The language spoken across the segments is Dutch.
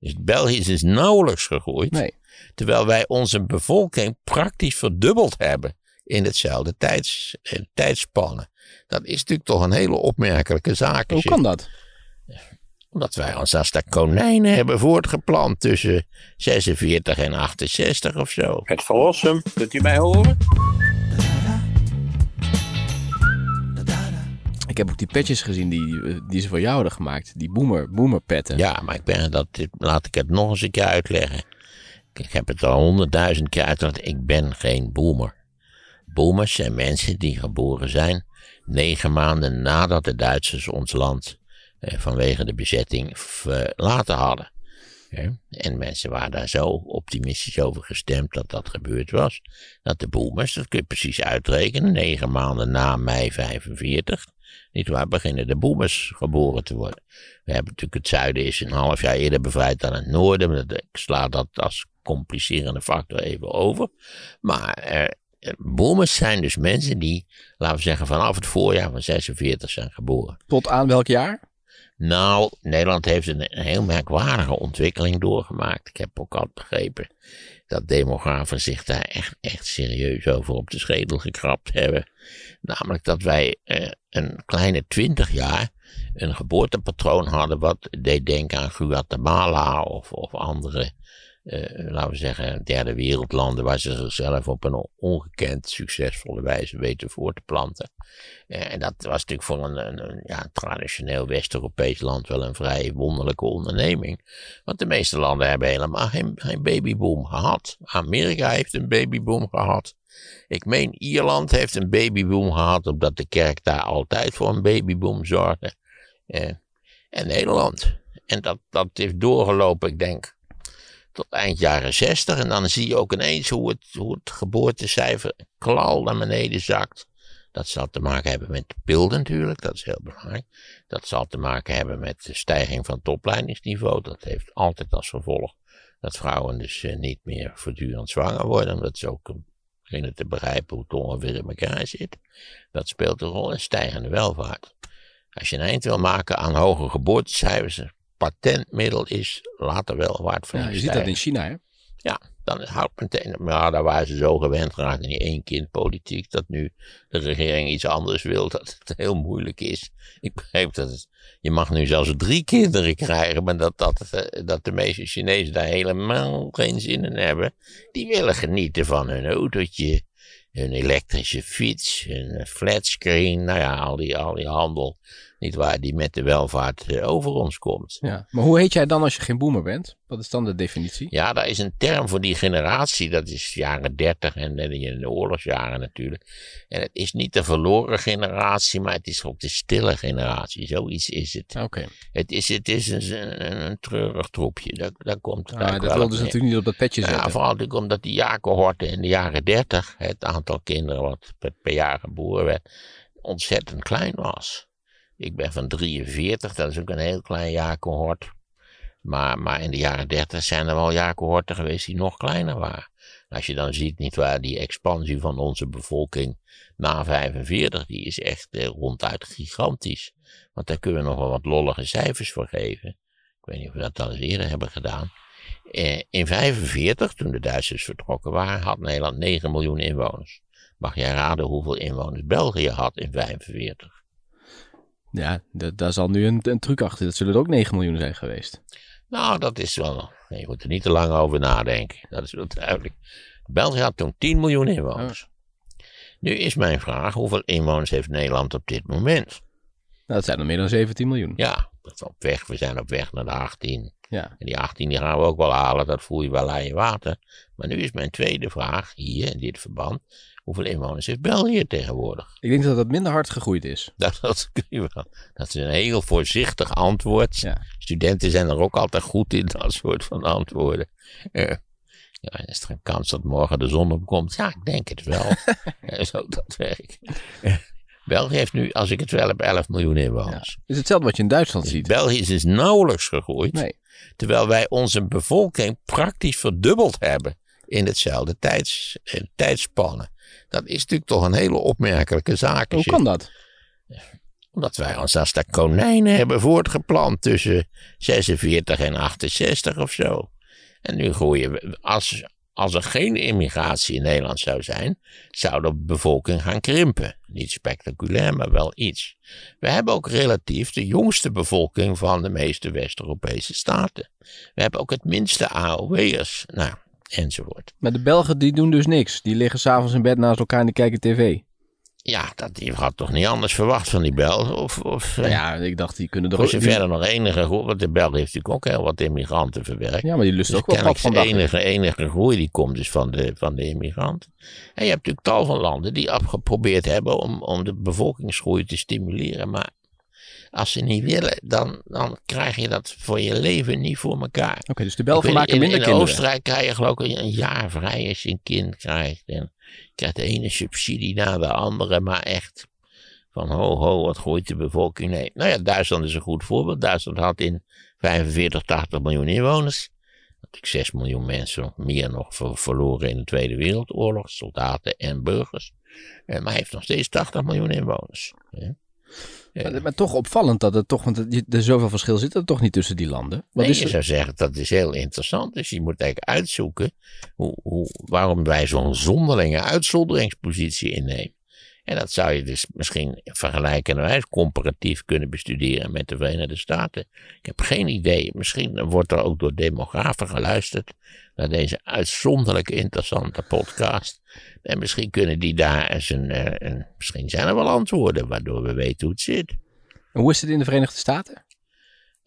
Dus België is nauwelijks gegroeid. Nee. Terwijl wij onze bevolking praktisch verdubbeld hebben in hetzelfde tijds, eh, tijdspannen. Dat is natuurlijk toch een hele opmerkelijke zaak. Hoe kan dat? Omdat wij ons als de konijnen hebben voortgeplant tussen 46 en 68 of zo. Het verlossen, kunt u mij horen? Heb ook die petjes gezien die, eh, die ze voor jou hadden gemaakt. Die boomer, boomerpetten. Ja, maar ik ben dat, laat ik het nog eens een keer uitleggen. Ik heb het al honderdduizend keer uitgelegd. Ik ben geen boomer. Boomers zijn mensen die geboren zijn negen maanden nadat de Duitsers ons land eh, vanwege de bezetting verlaten hadden. En mensen waren daar zo optimistisch over gestemd dat dat gebeurd was. Dat de boomers, dat kun je precies uitrekenen, negen maanden na mei 45, niet waar, beginnen de boomers geboren te worden. We hebben natuurlijk het zuiden is een half jaar eerder bevrijd dan het noorden. Maar ik sla dat als complicerende factor even over. Maar eh, boomers zijn dus mensen die, laten we zeggen, vanaf het voorjaar van 46 zijn geboren. Tot aan welk jaar? Nou, Nederland heeft een, heel merkwaardige ontwikkeling doorgemaakt. Ik heb ook al begrepen dat demografen zich daar echt, echt serieus over op de schedel gekrapt hebben. Namelijk dat wij eh, een kleine twintig jaar een geboortepatroon hadden wat deed denken aan Guatemala of, of andere laten we zeggen, derde wereldlanden waar ze zichzelf op een ongekend succesvolle wijze weten voor te planten. Uh, en dat was natuurlijk voor een, een, ja, traditioneel West-Europees land wel een vrij wonderlijke onderneming. Want de meeste landen hebben helemaal geen, babyboom gehad. Amerika heeft een babyboom gehad. Ik meen, Ierland heeft een babyboom gehad, omdat de kerk daar altijd voor een babyboom zorgde. Uh, en Nederland. En dat, dat heeft doorgelopen, ik denk, tot eind jaren 60. En dan zie je ook ineens hoe het, hoe het geboortecijfer klal naar beneden zakt. Dat zal te maken hebben met de natuurlijk, dat is heel belangrijk. Dat zal te maken hebben met de stijging van het. Dat heeft altijd als gevolg dat vrouwen dus eh, niet meer voortdurend zwanger worden. Omdat ze ook beginnen te begrijpen hoe het ongeveer in elkaar zit. Dat speelt een rol in stijgende welvaart. Als je een eind wil maken aan hoge geboortecijfers, patentmiddel is later wel waard van ja, Je ziet dat in China, hè? Ja, dan houdt meteen. Maar daar waren ze zo gewend geraakt in die één kind politiek. Dat nu de regering iets anders wil. Dat het heel moeilijk is. Ik begreep dat het. Je mag nu zelfs drie kinderen krijgen. Maar dat, dat, eh, dat de meeste Chinezen daar helemaal geen zin in hebben. Die willen genieten van hun autootje. Hun elektrische fiets. Hun flatscreen. Nou ja, al die, al die handel niet waar, die met de welvaart eh, over ons komt. Ja, maar hoe heet jij dan als je geen boomer bent? Wat is dan de definitie? Ja, daar is een term voor die generatie. Dat is jaren 30 en de oorlogsjaren natuurlijk. En het is niet de verloren generatie, maar het is ook de stille generatie. Zoiets is het. Oké. Het is, het is een, een, een treurig troepje. Dat, dat komt ah, dat wil dus natuurlijk niet op dat petje zetten. Ja, vooral natuurlijk omdat die jaarcohorten in de jaren 30, het aantal kinderen wat per jaar geboren werd, ontzettend klein was. Ik ben van 43, dat is ook een heel klein jaarcohort. Maar, maar in de jaren 30 zijn er wel jaarcohorten geweest die nog kleiner waren. Als je dan ziet, niet waar, die expansie van onze bevolking na 45, die is echt eh, ronduit gigantisch. Want daar kunnen we nog wel wat lollige cijfers voor geven. Ik weet niet of we dat al eens eerder hebben gedaan. Eh, in 45, toen de Duitsers vertrokken waren, had Nederland 9 miljoen inwoners. Mag jij raden hoeveel inwoners België had in 45? Ja, daar zal nu een, een truc achter. Dat zullen er ook 9 miljoen zijn geweest. Nou, dat is wel. je moet er niet te lang over nadenken. Dat is wel duidelijk. België had toen 10 miljoen inwoners. Nu is mijn vraag: hoeveel inwoners heeft Nederland op dit moment? Nou, dat zijn er meer dan 17 miljoen. Ja, dat is op weg. We zijn op weg naar de 18. Ja. En die 18 die gaan we ook wel halen, dat voel je wel aan je water. Maar nu is mijn tweede vraag hier in dit verband: Hoeveel inwoners heeft België tegenwoordig? Ik denk dat dat minder hard gegroeid is. Dat, dat, dat is een heel voorzichtig antwoord. Ja. Studenten zijn er ook altijd goed in, dat soort van antwoorden. Uh, ja, is er een kans dat morgen de zon opkomt? Ja, ik denk het wel. Zo dat werkt. België heeft nu, als ik het wel heb, 11 miljoen inwoners. Ja. is hetzelfde wat je in Duitsland ziet. België is dus nauwelijks gegroeid. Nee. Terwijl wij onze bevolking praktisch verdubbeld hebben in hetzelfde tijds, eh, tijdspannen. Dat is natuurlijk toch een hele opmerkelijke zaak. Hoe kan dat? Omdat wij ons als de konijnen hebben voortgeplant tussen 46 en 68 of zo. En nu groeien we, als, als er geen immigratie in Nederland zou zijn, zou de bevolking gaan krimpen. Niet spectaculair, maar wel iets. We hebben ook relatief de jongste bevolking van de meeste West-Europese staten. We hebben ook het minste AOW'ers. Nou, enzovoort. Maar de Belgen die doen dus niks. Die liggen s'avonds in bed naast elkaar en die kijken tv. Ja, dat, je had toch niet anders verwacht van die Belgen? Of, of, Nou ja, ik dacht die kunnen er voor ook... zover nog enige groei, want de Belgen heeft natuurlijk ook heel wat immigranten verwerkt. Ja, maar die lusten Dus ook wel van de enige, enige groei die komt dus van de, van de immigranten. En je hebt natuurlijk tal van landen die geprobeerd hebben om, om de bevolkingsgroei te stimuleren. Maar als ze niet willen, dan, dan krijg je dat voor je leven niet voor elkaar. Oké, dus de Belgen maken in, minder in kinderen. Oostenrijk krijg je geloof ik een jaar vrij als je een kind krijgt. En je krijgt de ene subsidie na de andere, maar echt van ho ho, wat groeit de bevolking? Nee, nou ja, Duitsland is een goed voorbeeld. Duitsland had in 45, 80 miljoen inwoners. Natuurlijk 6 miljoen mensen, meer nog ver- verloren in de Tweede Wereldoorlog, soldaten en burgers. Maar heeft nog steeds 80 miljoen inwoners. Ja. Maar, maar toch opvallend dat er toch, want er zoveel verschil zit er toch niet tussen die landen. Wat Nee, is je zou zeggen dat is heel interessant. Dus je moet eigenlijk uitzoeken hoe, hoe, waarom wij zo'n zonderlinge uitzonderingspositie innemen. En dat zou je dus misschien vergelijkenderwijs comparatief kunnen bestuderen met de Verenigde Staten. Ik heb geen idee. Misschien wordt er ook door demografen geluisterd naar deze uitzonderlijk interessante podcast. En misschien kunnen die daar eens een, eh, een misschien zijn er wel antwoorden waardoor we weten hoe het zit En hoe is het in de Verenigde Staten?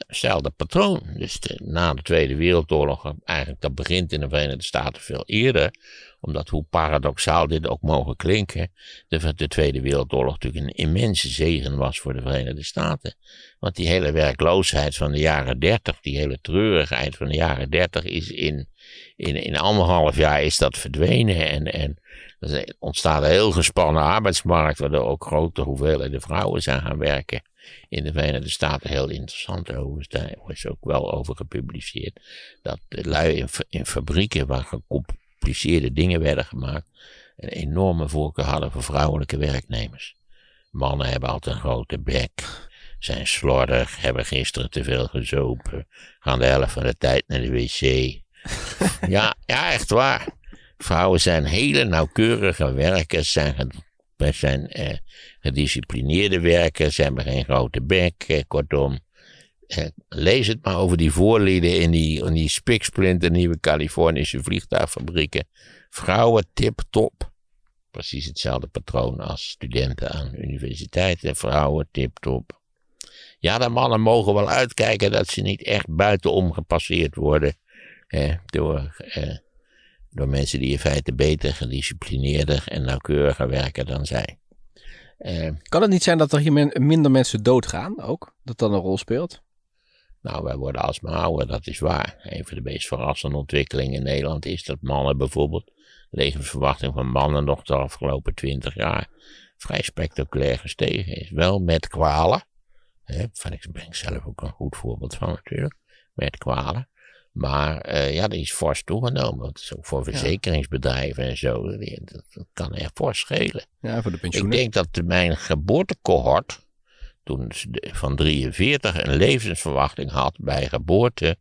Hetzelfde patroon. Dus na de Tweede Wereldoorlog, eigenlijk dat begint in de Verenigde Staten veel eerder, omdat hoe paradoxaal dit ook mogen klinken, de, de Tweede Wereldoorlog natuurlijk een immense zegen was voor de Verenigde Staten. Want die hele werkloosheid van de jaren dertig, die hele treurigheid van de jaren dertig is in, in, in anderhalf jaar is dat verdwenen en, en er ontstaat een heel gespannen arbeidsmarkt, waardoor ook grote hoeveelheden vrouwen zijn gaan werken in de Verenigde Staten heel interessant. Overigens, daar is ook wel over gepubliceerd. Dat de lui in, fa- in fabrieken waar gecompliceerde dingen werden gemaakt. een enorme voorkeur hadden voor vrouwelijke werknemers. Mannen hebben altijd een grote bek. Zijn slordig, hebben gisteren te veel gezopen. Gaan de helft van de tijd naar de wc. ja, ja, echt waar. Vrouwen zijn hele nauwkeurige werkers, zijn, ge- zijn eh, gedisciplineerde werkers, hebben geen grote bek, eh, kortom. Eh, lees het maar over die voorlieden in die, in die spiksplinter nieuwe Californische vliegtuigfabrieken. Vrouwen tip top. Precies hetzelfde patroon als studenten aan universiteiten. Vrouwen tip top. Ja, de mannen mogen wel uitkijken dat ze niet echt buitenom gepasseerd worden door, eh, door mensen die in feite beter, gedisciplineerder en nauwkeuriger werken dan zij. Eh, Kan het niet zijn dat er hier men- minder mensen doodgaan ook? Dat dat een rol speelt? Nou, wij worden alsmaar ouder, dat is waar. Een van de meest verrassende ontwikkelingen in Nederland is dat mannen bijvoorbeeld, de levensverwachting van mannen nog de afgelopen twintig jaar vrij spectaculair gestegen is. Wel met kwalen, hè, van ik ben ik zelf ook een goed voorbeeld van natuurlijk, met kwalen. Maar eh, ja, die is fors toegenomen. Dat is ook voor verzekeringsbedrijven en zo. Dat, dat kan echt fors schelen. Ja, voor de Ik pensioenen. denk dat de- mijn geboortecohort, toen van 43 een levensverwachting had bij geboorte,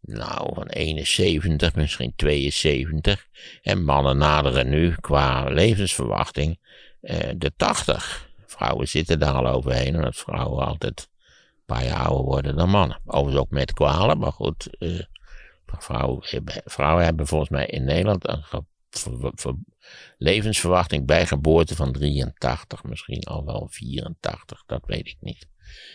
nou van 71, misschien 72. En mannen naderen nu qua levensverwachting eh, de 80. Vrouwen zitten daar al overheen, omdat vrouwen altijd een paar jaar ouder worden dan mannen. Overigens ook met kwalen, maar goed. eh, vrouwen, hebben, vrouwen hebben volgens mij in Nederland een levensverwachting bij geboorte van 83, misschien al wel 84, dat weet ik niet.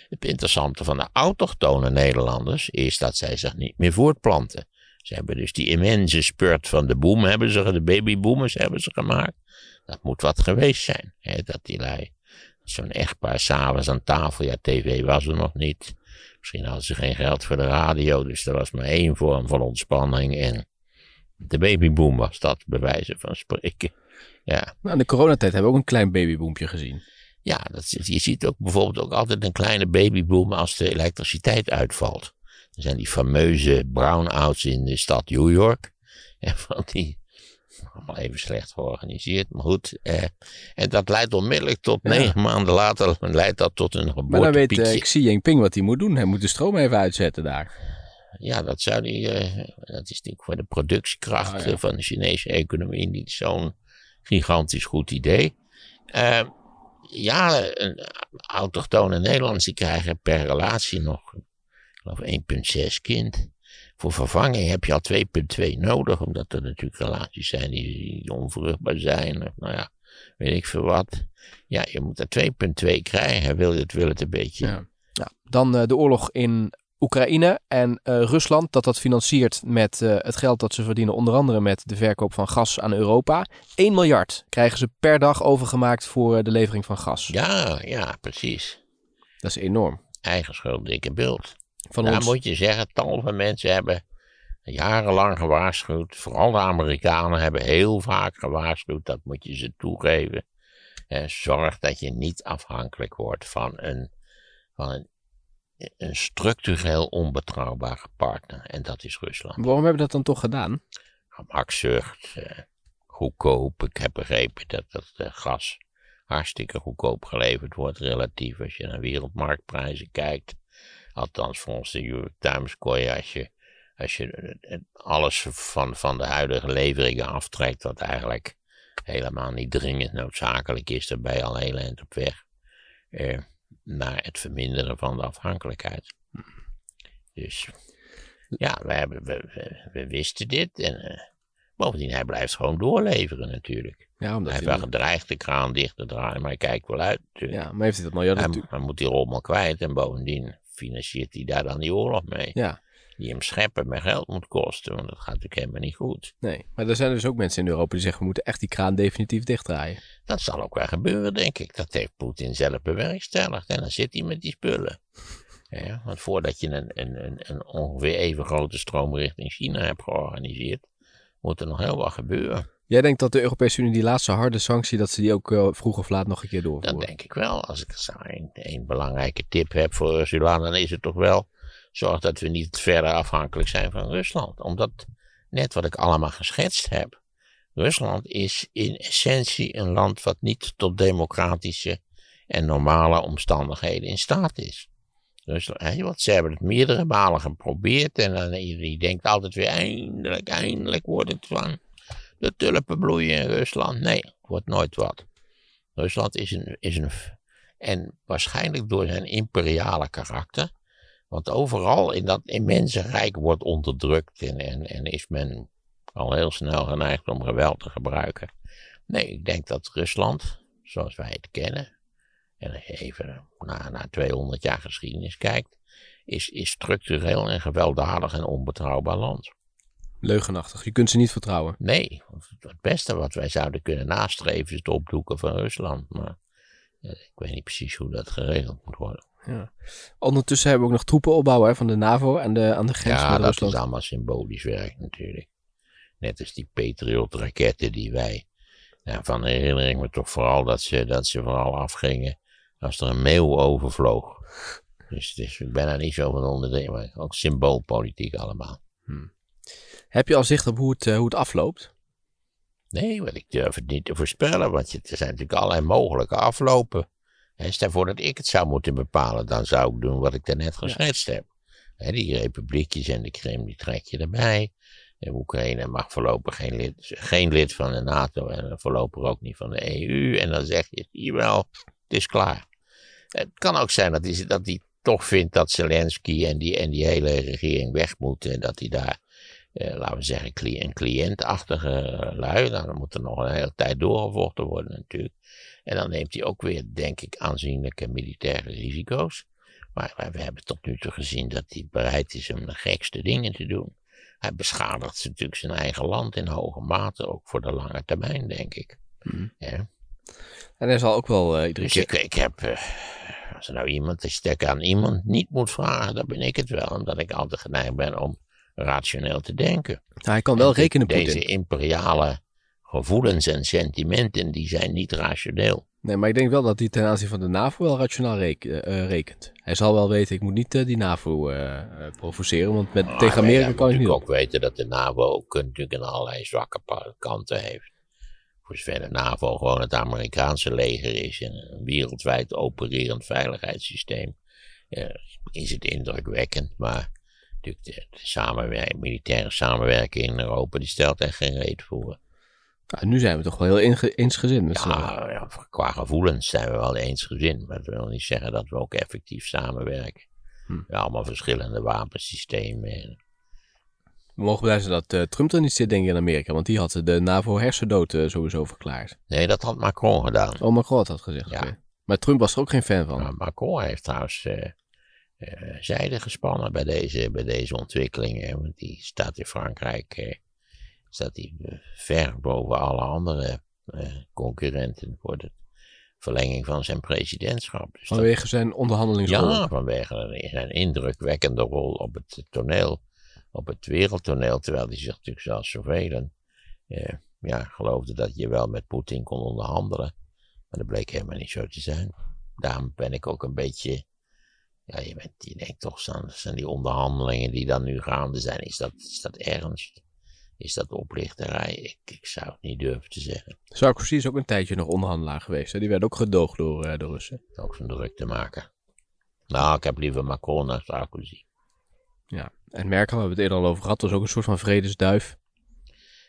Het interessante van de autochtone Nederlanders is dat zij zich niet meer voortplanten. Ze hebben dus die immense spurt van de boom, hebben ze, de babyboomers hebben ze gemaakt. Dat moet wat geweest zijn, hè, dat die lui, zo'n echtpaar s'avonds aan tafel, ja, tv was er nog niet. Misschien hadden ze geen geld voor de radio, dus er was maar één vorm van ontspanning en de babyboom was dat, bij wijze van spreken. Ja, Nou, in de coronatijd hebben we ook een klein babyboompje gezien. ja dat, je ziet ook bijvoorbeeld ook altijd een kleine babyboom als de elektriciteit uitvalt. Er zijn die fameuze brownouts in de stad New York. En van die, allemaal even slecht georganiseerd, maar goed. Eh, en dat leidt onmiddellijk tot, negen maanden later, leidt dat tot een geboortepiekje. Maar dan weet uh, Xi Jinping wat hij moet doen. Hij moet de stroom even uitzetten daar. Ja, dat zou die, uh, dat is natuurlijk voor de productiekracht oh, ja. van de Chinese economie niet zo'n gigantisch goed idee. Uh, ja, autochtone Nederlanders die krijgen per relatie nog, ik geloof 1,6 kind. Voor vervanging heb je al 2,2 nodig, omdat er natuurlijk relaties zijn die, onvruchtbaar zijn. Of, nou ja, weet ik veel wat. Ja, je moet er 2,2 krijgen, wil je het, wil het een beetje. Ja. ja. Dan uh, de oorlog in Oekraïne en uh, Rusland, dat dat financiert met uh, het geld dat ze verdienen, onder andere met de verkoop van gas aan Europa. 1 miljard krijgen ze per dag overgemaakt voor de levering van gas. Ja, ja, precies. Dat is enorm. Eigen schuld, dikke beeld. Van Daar ons... moet je zeggen, tal van mensen hebben jarenlang gewaarschuwd. Vooral de Amerikanen hebben heel vaak gewaarschuwd, dat moet je ze toegeven. En zorg dat je niet afhankelijk wordt van een, van een, een structureel onbetrouwbare partner. En dat is Rusland. Waarom hebben we dat dan toch gedaan? Gemakzucht, eh, goedkoop. Ik heb begrepen dat dat uh, gas hartstikke goedkoop geleverd wordt, relatief als je naar wereldmarktprijzen kijkt. Althans, volgens de New York Times kon je als je, als je alles van, van de huidige leveringen aftrekt, wat eigenlijk helemaal niet dringend noodzakelijk is, dan ben je al heel eind op weg eh, naar het verminderen van de afhankelijkheid. Dus ja, we, hebben, we, we, wisten dit en uh, bovendien, hij blijft gewoon doorleveren natuurlijk. Ja, omdat hij heeft wel gedreigd de kraan dicht te draaien, maar hij kijkt wel uit natuurlijk. Ja, maar heeft hij dat miljard hij, hij moet die rommel kwijt en bovendien financiert hij daar dan die oorlog mee. Ja. Die hem scheppen met geld moet kosten, want dat gaat natuurlijk helemaal niet goed. Nee, maar er zijn dus ook mensen in Europa die zeggen we moeten echt die kraan definitief dichtdraaien. Dat zal ook wel gebeuren, denk ik. Dat heeft Poetin zelf bewerkstelligd en dan zit hij met die spullen. Ja, want voordat je een, een, een, een ongeveer even grote stroom richting China hebt georganiseerd, moet er nog heel wat gebeuren. Jij denkt dat de Europese Unie die laatste harde sanctie, dat ze die ook uh, vroeg of laat nog een keer doorvoeren? Dat denk ik wel. Als ik een, een belangrijke tip heb voor Ursula, dan is het toch wel, zorg dat we niet verder afhankelijk zijn van Rusland. Omdat, net wat ik allemaal geschetst heb, Rusland is in essentie een land wat niet tot democratische en normale omstandigheden in staat is. Rusland, wat, ze hebben het meerdere malen geprobeerd en dan, je denkt altijd weer eindelijk, eindelijk wordt het van de tulpen bloeien in Rusland. Nee, wordt nooit wat. Rusland is een, is een. En waarschijnlijk door zijn imperiale karakter. Want overal in dat immense rijk wordt onderdrukt en, en, en is men al heel snel geneigd om geweld te gebruiken. Nee, ik denk dat Rusland, zoals wij het kennen, en als je even na, na 200 jaar geschiedenis kijkt, is, is structureel een gewelddadig en onbetrouwbaar land. Leugenachtig. Je kunt ze niet vertrouwen. Nee. Het beste wat wij zouden kunnen nastreven is het opdoeken van Rusland. Maar ik weet niet precies hoe dat geregeld moet worden. Ja. Ondertussen hebben we ook nog troepen opbouwen hè, van de NAVO en de, aan de grens ja, met Rusland. Ja, dat is allemaal symbolisch werk natuurlijk. Net als die Patriot-raketten die wij... Nou, van herinner ik me toch vooral dat ze, dat ze vooral afgingen als er een meeuw overvloog. Dus, dus ik ben daar niet zo van onder de... Maar ook symboolpolitiek allemaal. Hmm. Heb je al zicht op hoe het, uh, hoe het afloopt? Nee, want ik durf het niet te voorspellen, want er zijn natuurlijk allerlei mogelijke aflopen. En stel voor dat ik het zou moeten bepalen, dan zou ik doen wat ik daarnet geschetst heb. die republiekjes en de Krim, die trek je erbij. En Oekraïne mag voorlopig geen lid, geen lid van de NATO en voorlopig ook niet van de EU. En dan zeg je, hier wel, het is klaar. Het kan ook zijn dat hij, dat hij toch vindt dat Zelensky en die, en die hele regering weg moeten. En dat hij daar eh, laten we zeggen, een cliëntachtige lui. Nou, dan moet er nog een hele tijd doorgevochten worden natuurlijk. En dan neemt hij ook weer, denk ik, aanzienlijke militaire risico's. Maar we hebben tot nu toe gezien dat hij bereid is om de gekste dingen te doen. Hij beschadigt natuurlijk zijn eigen land in hoge mate, ook voor de lange termijn, denk ik. Hmm. Ja. En er zal ook wel uh, iedere dus Ik, ik heb, uh, als er nou iemand, als je aan iemand niet moet vragen, dan ben ik het wel. Omdat ik altijd geneigd ben om rationeel te denken. hij kan wel rekenen, Deze imperiale gevoelens en sentimenten, die zijn niet rationeel. Nee, maar ik denk wel dat hij ten aanzien van de NAVO wel rationaal rek- eh, rekent. Hij zal wel weten, ik moet niet eh, die NAVO eh, provoceren, want met, tegen Ah, ja, Amerika kan ik niet op. ook weten dat de NAVO ook natuurlijk een allerlei zwakke kanten heeft. Voor zover de NAVO gewoon het Amerikaanse leger is en een wereldwijd opererend veiligheidssysteem, is het indrukwekkend. Maar natuurlijk de, de samenwer- militaire samenwerking in Europa, die stelt er geen reet voor. Nou, nu zijn we toch wel heel eensgezind allen. Ja, ja, qua gevoelens zijn we wel eensgezind, maar dat wil niet zeggen dat we ook effectief samenwerken. Hm. Ja, allemaal verschillende wapensystemen. en- We mogen blij zijn dat eh, Trump er niet zit, denk ik, in Amerika. Want die had de NAVO hersendood eh, sowieso verklaard. Nee, dat had Macron gedaan. Oh, Macron had dat gezegd. Ja. Maar Trump was er ook geen fan van. Macron heeft trouwens eh, zijde gespannen bij deze, bij deze ontwikkelingen. Want die staat in Frankrijk eh, staat die, eh, ver boven alle andere eh, concurrenten voor de verlenging van zijn presidentschap. Dus dat- Vanwege zijn onderhandelingsrol. ja, vanwege zijn indrukwekkende rol op het toneel, op het wereldtoneel. Terwijl hij zich natuurlijk zoals zoveel eh, ja, geloofde dat je wel met Poetin kon onderhandelen. Maar dat bleek helemaal niet zo te zijn. Daarom ben ik ook een beetje. Ja, je, bent, je denkt toch, zijn, zijn die onderhandelingen die dan nu gaande zijn, is dat, is dat ernst? Is dat oplichterij? Ik, ik zou het niet durven te zeggen. Sarkozy is ook een tijdje nog onderhandelaar geweest. Hè? Die werd ook gedoogd door eh, de Russen. Ook zo'n druk te maken. Nou, ik heb liever Macron dan Sarkozy. Ja. En Merkel, hebben we het eerder al over gehad, was ook een soort van vredesduif.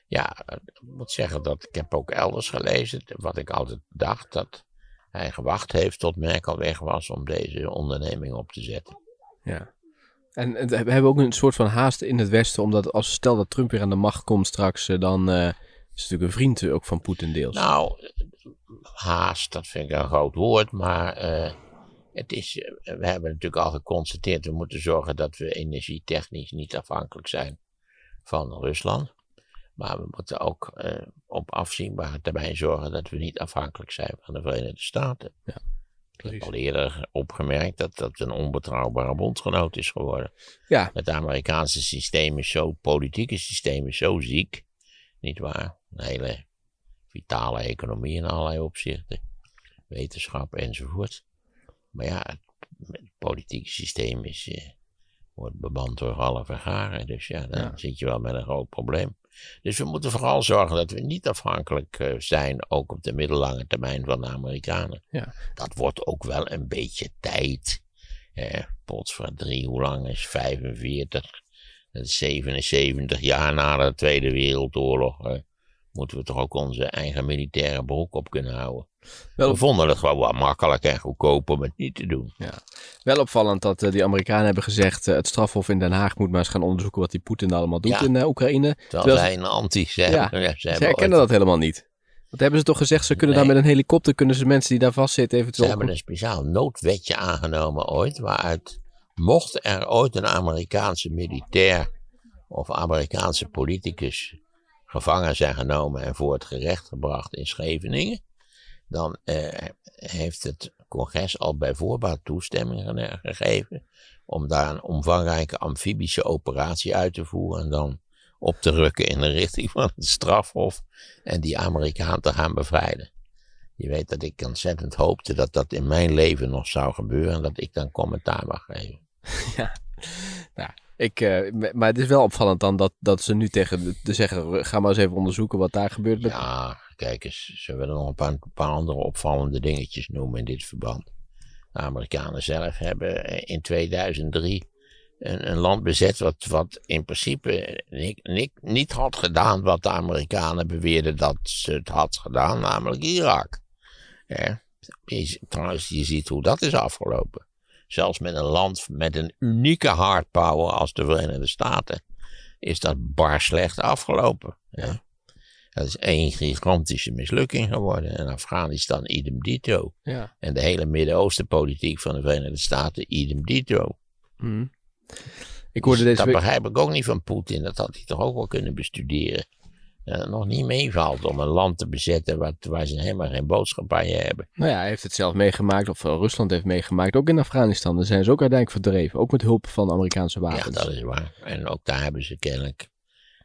Ja, ik moet zeggen dat ik heb ook elders gelezen, wat ik altijd dacht, dat hij gewacht heeft tot Merkel weg was om deze onderneming op te zetten. Ja. En, we hebben ook een soort van haast in het Westen, omdat als stel dat Trump weer aan de macht komt straks, eh, dan eh, is het natuurlijk een vriend eh, ook van Poetin deels. Nou, haast, dat vind ik een groot woord, maar het is, we hebben natuurlijk al geconstateerd, we moeten zorgen dat we energietechnisch niet afhankelijk zijn van Rusland. Maar we moeten ook eh, op afzienbare termijn zorgen dat we niet afhankelijk zijn van de Verenigde Staten. Ik heb al eerder opgemerkt dat dat een onbetrouwbare bondgenoot is geworden. Ja, Het Amerikaanse systeem is zo, politieke systeem is zo ziek, niet waar? Een hele vitale economie in allerlei opzichten, wetenschap enzovoort. Maar ja, het, het politieke systeem is, eh, wordt bemand door alle vergaren, dus ja, dan Ja. zit je wel met een groot probleem. Dus we moeten vooral zorgen dat we niet afhankelijk eh, zijn, ook op de middellange termijn van de Amerikanen. Ja. Dat wordt ook wel een beetje tijd. Eh, Potverdrie, hoe lang is 45? Dat is 77 jaar na de Tweede Wereldoorlog. eh, moeten we toch ook onze eigen militaire broek op kunnen houden. Wel- we vonden het gewoon wel makkelijk en goedkoop om het niet te doen. wel opvallend dat eh, die Amerikanen hebben gezegd, eh, het strafhof in Den Haag moet maar eens gaan onderzoeken wat die Poetin allemaal doet Ja. in eh, Oekraïne. Terwijl, Terwijl ze- zij een anti zijn. Ja, Ja, Ze herkennen dat helemaal niet. Wat hebben ze toch gezegd? Ze kunnen Nee. daar met een helikopter, kunnen ze mensen die daar vastzitten Ze eventueel... hebben een speciaal noodwetje aangenomen ooit, waaruit mocht er ooit een Amerikaanse militair of Amerikaanse politicus gevangen zijn genomen en voor het gerecht gebracht in Scheveningen, dan eh, heeft het congres al bij voorbaat toestemming gegeven om daar een omvangrijke amfibische operatie uit te voeren en dan op te rukken in de richting van het strafhof en die Amerikaan te gaan bevrijden. Je weet dat ik ontzettend hoopte dat dat in mijn leven nog zou gebeuren en dat ik dan commentaar mag geven. Nou, ik, eh, maar het is wel opvallend dan dat, dat ze nu tegen de, de zeggen, ga maar eens even onderzoeken wat daar gebeurt. Met... Ja, kijk eens, ze willen nog een paar, andere opvallende dingetjes noemen in dit verband. De Amerikanen zelf hebben eh, in 2003 een, een land bezet wat, wat in principe niet, niet, niet had gedaan wat de Amerikanen beweerden dat ze het had gedaan, namelijk Irak. Eh, je, trouwens, je ziet hoe dat is afgelopen. Zelfs met een land met een unieke hard power als de Verenigde Staten is dat bar slecht afgelopen. Ja. Dat is één gigantische mislukking geworden. En Afghanistan idem dito. Ja. En de hele Midden-Oosten politiek van de Verenigde Staten idem dito. Mhm. Ik hoorde Dus deze dat week... begrijp ik ook niet van Poetin. Dat had hij toch ook wel kunnen bestuderen. Dat het nog niet meevalt om een land te bezetten wat, waar ze helemaal geen boodschap bij hebben. Nou ja, hij heeft het zelf meegemaakt, of eh, Rusland heeft meegemaakt. Ook in Afghanistan, daar zijn ze ook uiteindelijk verdreven. Ook met hulp van Amerikaanse Ja, wapens. dat is waar. En ook daar hebben ze kennelijk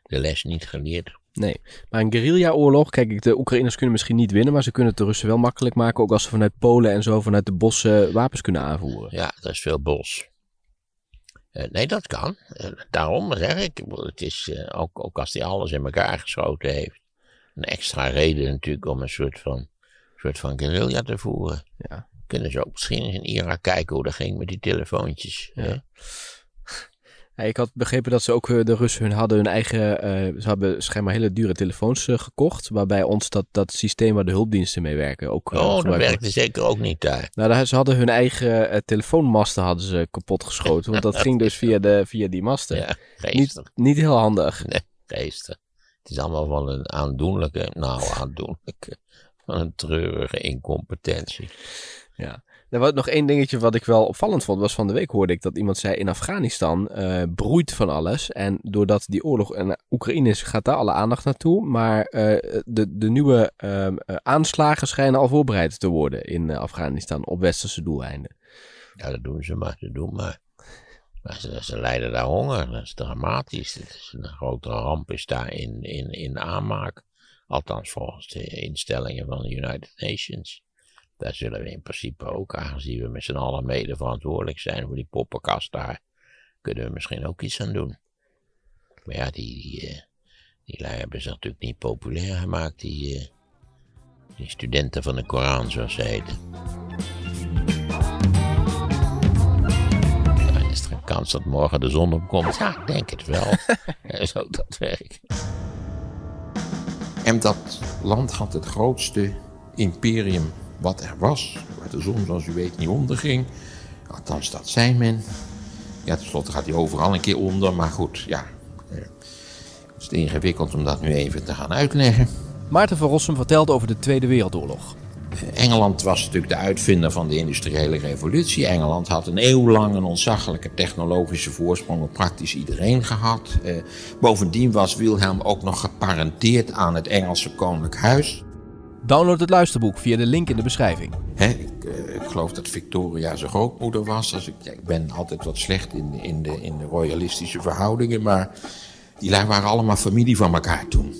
de les niet geleerd. Nee, maar een guerrilla-oorlog, kijk, de Oekraïners kunnen misschien niet winnen, maar ze kunnen het de Russen wel makkelijk maken, ook als ze vanuit Polen en zo vanuit de bossen wapens kunnen aanvoeren. Ja, er is veel bos. Eh, nee, dat kan. Eh, daarom zeg ik, het is eh, ook, ook als hij alles in elkaar geschoten heeft, een extra reden natuurlijk om een soort van, soort van guerrilla te voeren. Ja. Kunnen ze ook misschien eens in Irak kijken hoe dat ging met die telefoontjes. hè? Ja. Ja, ik had begrepen dat ze ook eh, de Russen hun hadden hun eigen. eh, ze hebben schijnbaar hele dure telefoons eh, gekocht. Waarbij ons dat, dat systeem waar de hulpdiensten mee werken ook. Oh, dat werkte zeker ook niet daar. Nou, daar- ze hadden hun eigen telefoonmasten hadden ze kapot geschoten. Want dat ging dus via, de, via die masten. Ja, niet, niet heel handig. Nee, geestig. Het is allemaal van een aandoenlijke, nou aandoenlijke, van een treurige incompetentie. Er was nog één dingetje wat ik wel opvallend vond. Was van de week hoorde ik dat iemand zei in Afghanistan eh, broeit van alles. En doordat die oorlog in Oekraïne is, gaat daar alle aandacht naartoe. Maar eh, de, de nieuwe ehm, eh, aanslagen schijnen al voorbereid te worden in Afghanistan op westerse doeleinden. Ja, dat doen ze maar, dat doen maar. Maar ze, ze lijden daar honger, dat is dramatisch. Het is een grote ramp is daar in, in, in aanmaak. Althans volgens de instellingen van de United Nations. Daar zullen we in principe ook, aangezien we met z'n allen mede verantwoordelijk zijn voor die poppenkast daar, kunnen we misschien ook iets aan doen. Maar ja, die, die, eh, die lui hebben zich natuurlijk niet populair gemaakt, die, eh, die studenten van de Koran, zoals ze heten. Ja, is er een kans dat morgen de zon opkomt? Ja, ik denk het wel. Zo dat werkt. En dat land had het grootste imperium wat er was. Waar de zon, zoals u weet, niet onderging. Althans, dat zei men. Ja, tenslotte gaat hij overal een keer onder. Maar goed, ja. eh, Het is ingewikkeld om dat nu even te gaan uitleggen. Maarten van Rossum vertelt over de Tweede Wereldoorlog. Engeland was natuurlijk de uitvinder van de industriële revolutie. Engeland had een eeuw lang een ontzaglijke technologische voorsprong op praktisch iedereen gehad. Eh, bovendien was Wilhelm ook nog geparenteerd aan het Engelse koninklijk huis. Download het luisterboek via de link in de beschrijving. Ik, eh, ik geloof dat Victoria zijn grootmoeder was. Als ik, ik ben altijd wat slecht in, in, de, in de royalistische verhoudingen, maar die waren allemaal familie van elkaar toen.